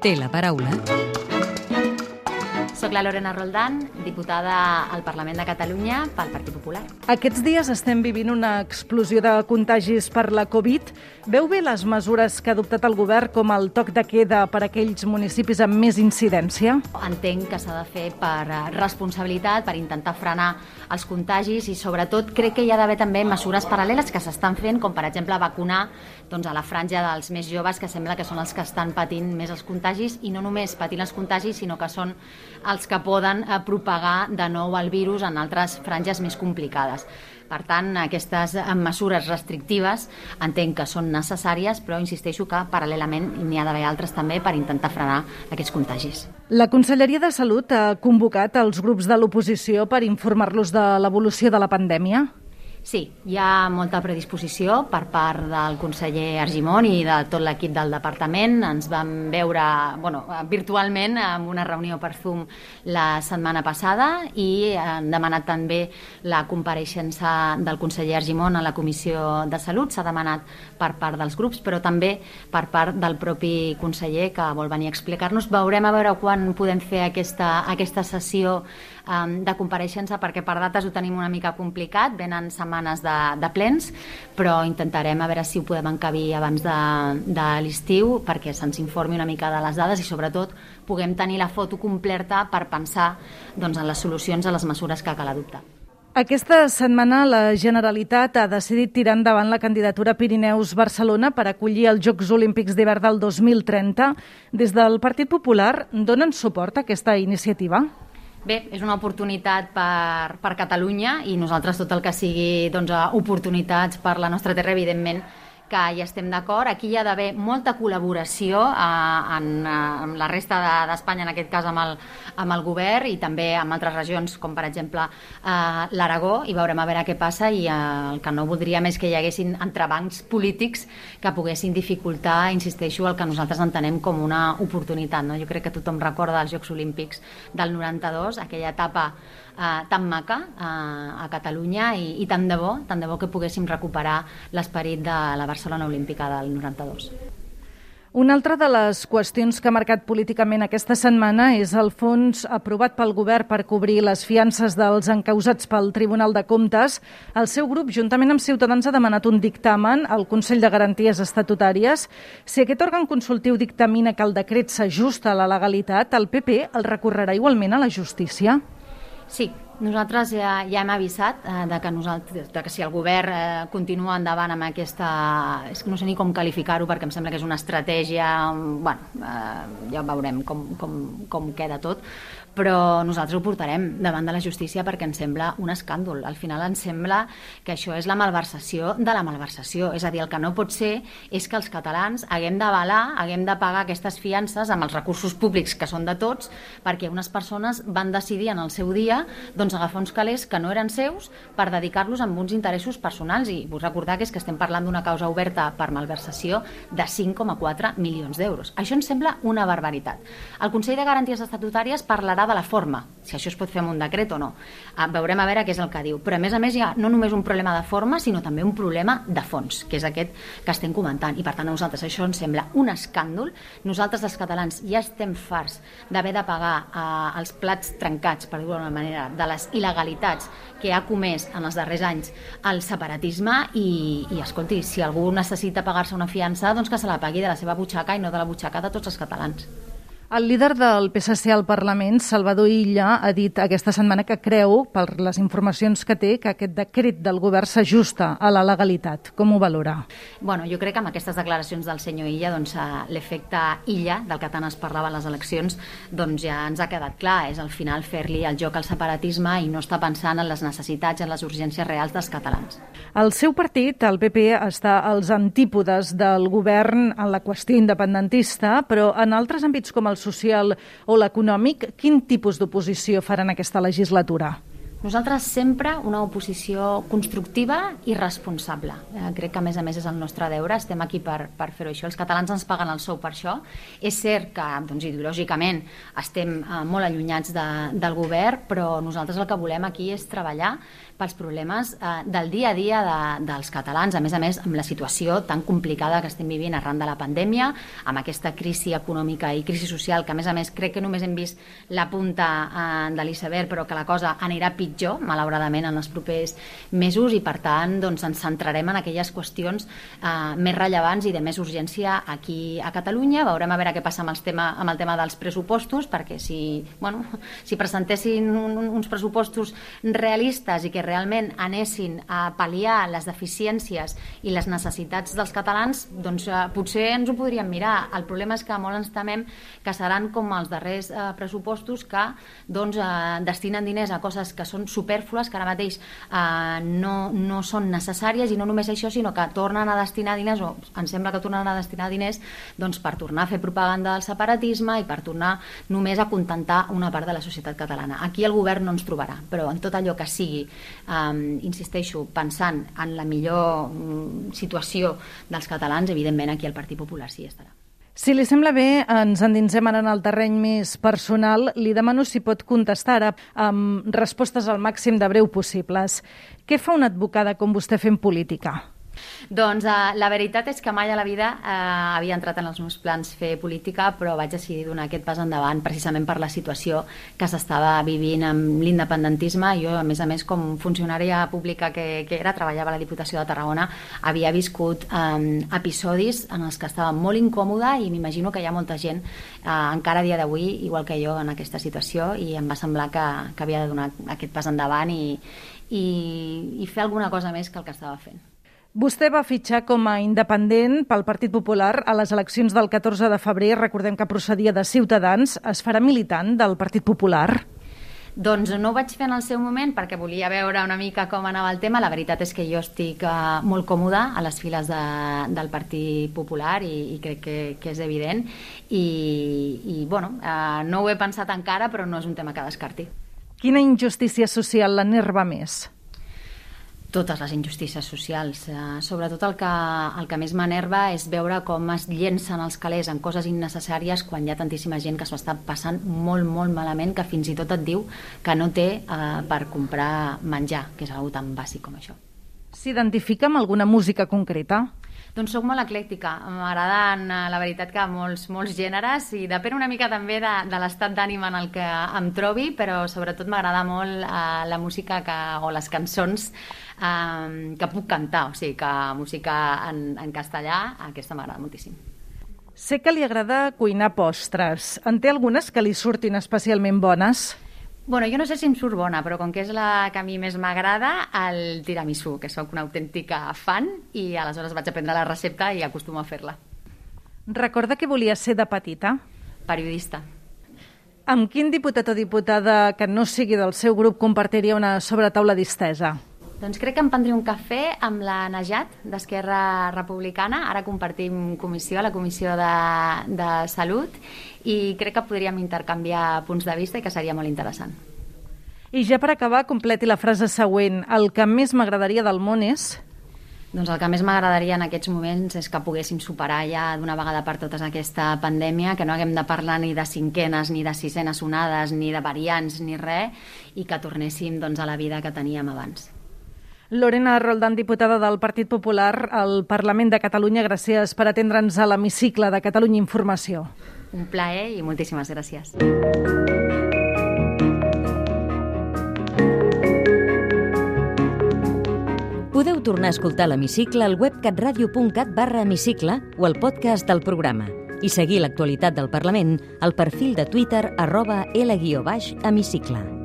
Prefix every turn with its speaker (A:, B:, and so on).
A: té la paraula
B: soc la Lorena Roldán, diputada al Parlament de Catalunya pel Partit Popular.
C: Aquests dies estem vivint una explosió de contagis per la Covid. Veu bé les mesures que ha adoptat el govern com el toc de queda per a aquells municipis amb més incidència?
B: Entenc que s'ha de fer per responsabilitat, per intentar frenar els contagis i sobretot crec que hi ha d'haver també mesures paral·leles que s'estan fent, com per exemple vacunar doncs, a la franja dels més joves que sembla que són els que estan patint més els contagis i no només patint els contagis sinó que són els que poden eh, propagar de nou el virus en altres franges més complicades. Per tant, aquestes eh, mesures restrictives entenc que són necessàries, però insisteixo que paral·lelament n'hi ha d'haver altres també per intentar frenar aquests contagis.
C: La Conselleria de Salut ha convocat els grups de l'oposició per informar-los de l'evolució de la pandèmia?
B: Sí, hi ha molta predisposició per part del conseller Argimon i de tot l'equip del departament. Ens vam veure bueno, virtualment en una reunió per Zoom la setmana passada i han demanat també la compareixença del conseller Argimon a la Comissió de Salut. S'ha demanat per part dels grups, però també per part del propi conseller que vol venir a explicar-nos. Veurem a veure quan podem fer aquesta, aquesta sessió um, de compareixença perquè per dates ho tenim una mica complicat. Venen setmanes setmanes de, de plens, però intentarem a veure si ho podem encabir abans de, de l'estiu perquè se'ns informi una mica de les dades i sobretot puguem tenir la foto completa per pensar doncs, en les solucions a les mesures que cal adoptar.
C: Aquesta setmana la Generalitat ha decidit tirar endavant la candidatura Pirineus-Barcelona per acollir els Jocs Olímpics d'hivern del 2030. Des del Partit Popular donen suport a aquesta iniciativa?
B: Bé, és una oportunitat per, per Catalunya i nosaltres tot el que sigui doncs, oportunitats per la nostra terra, evidentment, que hi estem d'acord. Aquí hi ha d'haver molta col·laboració eh, en, eh, amb la resta d'Espanya, en aquest cas amb el, amb el govern i també amb altres regions, com per exemple eh, l'Aragó, i veurem a veure què passa i eh, el que no voldríem és que hi haguessin entrebancs polítics que poguessin dificultar, insisteixo, el que nosaltres entenem com una oportunitat. No? Jo crec que tothom recorda els Jocs Olímpics del 92, aquella etapa eh, tan maca eh, a Catalunya i, i tant de bo, tant de bo que poguéssim recuperar l'esperit de la Barcelona Olímpica del 92.
C: Una altra de les qüestions que ha marcat políticament aquesta setmana és el fons aprovat pel govern per cobrir les fiances dels encausats pel Tribunal de Comptes. El seu grup, juntament amb Ciutadans, ha demanat un dictamen al Consell de Garanties Estatutàries. Si aquest òrgan consultiu dictamina que el decret s'ajusta a la legalitat, el PP el recorrerà igualment a la justícia?
B: Sí, nosaltres ja, ja hem avisat eh, de, que nosaltres, de que si el govern eh, continua endavant amb aquesta... És que no sé ni com qualificar-ho perquè em sembla que és una estratègia... bueno, eh, ja veurem com, com, com queda tot, però nosaltres ho portarem davant de la justícia perquè ens sembla un escàndol. Al final ens sembla que això és la malversació de la malversació. És a dir, el que no pot ser és que els catalans haguem d'avalar, haguem de pagar aquestes fiances amb els recursos públics que són de tots perquè unes persones van decidir en el seu dia doncs, agafar uns calés que no eren seus per dedicar-los amb uns interessos personals i vull recordar que és que estem parlant d'una causa oberta per malversació de 5,4 milions d'euros. Això ens sembla una barbaritat. El Consell de Garanties Estatutàries parlarà de la forma, si això es pot fer amb un decret o no. Ah, veurem a veure què és el que diu. Però a més a més hi ha no només un problema de forma, sinó també un problema de fons, que és aquest que estem comentant. I per tant a nosaltres això ens sembla un escàndol. Nosaltres els catalans ja estem farts d'haver de pagar eh, els plats trencats, per dir-ho d'una manera, de les il·legalitats que ha comès en els darrers anys el separatisme i, i escolti, si algú necessita pagar-se una fiança, doncs que se la pagui de la seva butxaca i no de la butxaca de tots els catalans.
C: El líder del PSC al Parlament, Salvador Illa, ha dit aquesta setmana que creu, per les informacions que té, que aquest decret del govern s'ajusta a la legalitat. Com ho valora?
B: Bueno, jo crec que amb aquestes declaracions del senyor Illa, doncs, l'efecte Illa, del que tant es parlava a les eleccions, doncs ja ens ha quedat clar. És al final fer-li el joc al separatisme i no està pensant en les necessitats, en les urgències reals dels catalans.
C: El seu partit, el PP, està als antípodes del govern en la qüestió independentista, però en altres àmbits com el social o l'econòmic, quin tipus d'oposició faran aquesta legislatura?
B: Nosaltres sempre una oposició constructiva i responsable. Eh, crec que, a més a més, és el nostre deure. Estem aquí per, per fer-ho això. Els catalans ens paguen el sou per això. És cert que, doncs, ideològicament, estem eh, molt allunyats de, del govern, però nosaltres el que volem aquí és treballar pels problemes eh, del dia a dia de, dels catalans, a més a més, amb la situació tan complicada que estem vivint arran de la pandèmia, amb aquesta crisi econòmica i crisi social, que, a més a més, crec que només hem vist la punta eh, de l'iceberg, però que la cosa anirà pitjor malauradament, en els propers mesos i, per tant, doncs, ens centrarem en aquelles qüestions eh, més rellevants i de més urgència aquí a Catalunya. Veurem a veure què passa amb, els tema, amb el tema dels pressupostos, perquè si, bueno, si presentessin un, uns pressupostos realistes i que realment anessin a pal·liar les deficiències i les necessitats dels catalans, doncs eh, potser ens ho podríem mirar. El problema és que molt ens temem que seran com els darrers eh, pressupostos que doncs, eh, destinen diners a coses que són superflues, que ara mateix eh, no, no són necessàries i no només això, sinó que tornen a destinar diners, o ens sembla que tornen a destinar diners doncs, per tornar a fer propaganda del separatisme i per tornar només a contentar una part de la societat catalana. Aquí el govern no ens trobarà, però en tot allò que sigui, eh, insisteixo, pensant en la millor mm, situació dels catalans, evidentment aquí el Partit Popular sí estarà.
C: Si li sembla bé, ens endinsem ara en el terreny més personal. Li demano si pot contestar ara amb respostes al màxim de breu possibles. Què fa una advocada com vostè fent política?
B: Doncs uh, la veritat és que mai a la vida uh, havia entrat en els meus plans fer política, però vaig decidir donar aquest pas endavant precisament per la situació que s'estava vivint amb l'independentisme. Jo, a més a més, com funcionària pública que, que era, treballava a la Diputació de Tarragona, havia viscut um, episodis en els que estava molt incòmoda i m'imagino que hi ha molta gent uh, encara dia d'avui, igual que jo, en aquesta situació i em va semblar que, que havia de donar aquest pas endavant i, i, i fer alguna cosa més que el que estava fent.
C: Vostè va fitxar com a independent pel Partit Popular a les eleccions del 14 de febrer. Recordem que procedia de Ciutadans. Es farà militant del Partit Popular?
B: Doncs no ho vaig fer en el seu moment perquè volia veure una mica com anava el tema. La veritat és que jo estic uh, molt còmoda a les files de, del Partit Popular i, i crec que, que és evident. I, i bueno, uh, no ho he pensat encara, però no és un tema que descarti.
C: Quina injustícia social l'enerva més?
B: Totes les injustícies socials. Eh, sobretot el que, el que més m'enerva és veure com es llencen els calés en coses innecessàries quan hi ha tantíssima gent que s'ho està passant molt, molt malament, que fins i tot et diu que no té eh, per comprar menjar, que és una tan bàsic com això.
C: S'identifica amb alguna música concreta?
B: Doncs sóc molt eclèctica. M'agraden, eh, la veritat, que molts, molts gèneres i depèn una mica també de, de l'estat d'ànima en el que em trobi, però sobretot m'agrada molt uh, la música que, o les cançons uh, que puc cantar, o sigui, que música en, en castellà, aquesta m'agrada moltíssim.
C: Sé que li agrada cuinar postres. En té algunes que li surtin especialment bones?
B: Bueno, jo no sé si em surt bona, però com que és la que a mi més m'agrada, el tiramisú, que sóc una autèntica fan i aleshores vaig aprendre la recepta i acostumo a fer-la.
C: Recorda que volia ser de petita?
B: Periodista.
C: Amb quin diputat o diputada que no sigui del seu grup compartiria una sobretaula distesa?
B: Doncs crec que em prendré un cafè amb la Najat, d'Esquerra Republicana. Ara compartim comissió, la Comissió de, de Salut, i crec que podríem intercanviar punts de vista i que seria molt interessant.
C: I ja per acabar, completi la frase següent. El que més m'agradaria del món és...
B: Doncs el que més m'agradaria en aquests moments és que poguéssim superar ja d'una vegada per totes aquesta pandèmia, que no haguem de parlar ni de cinquenes, ni de sisenes onades, ni de variants, ni res, i que tornéssim doncs, a la vida que teníem abans.
C: Lorena Roldán, diputada del Partit Popular al Parlament de Catalunya, gràcies per atendre'ns a l'hemicicle de Catalunya Informació.
B: Un plaer i moltíssimes gràcies.
A: Podeu tornar a escoltar l'hemicicle al web catradio.cat barra hemicicle o al podcast del programa i seguir l'actualitat del Parlament al perfil de Twitter arroba L-hemicicle.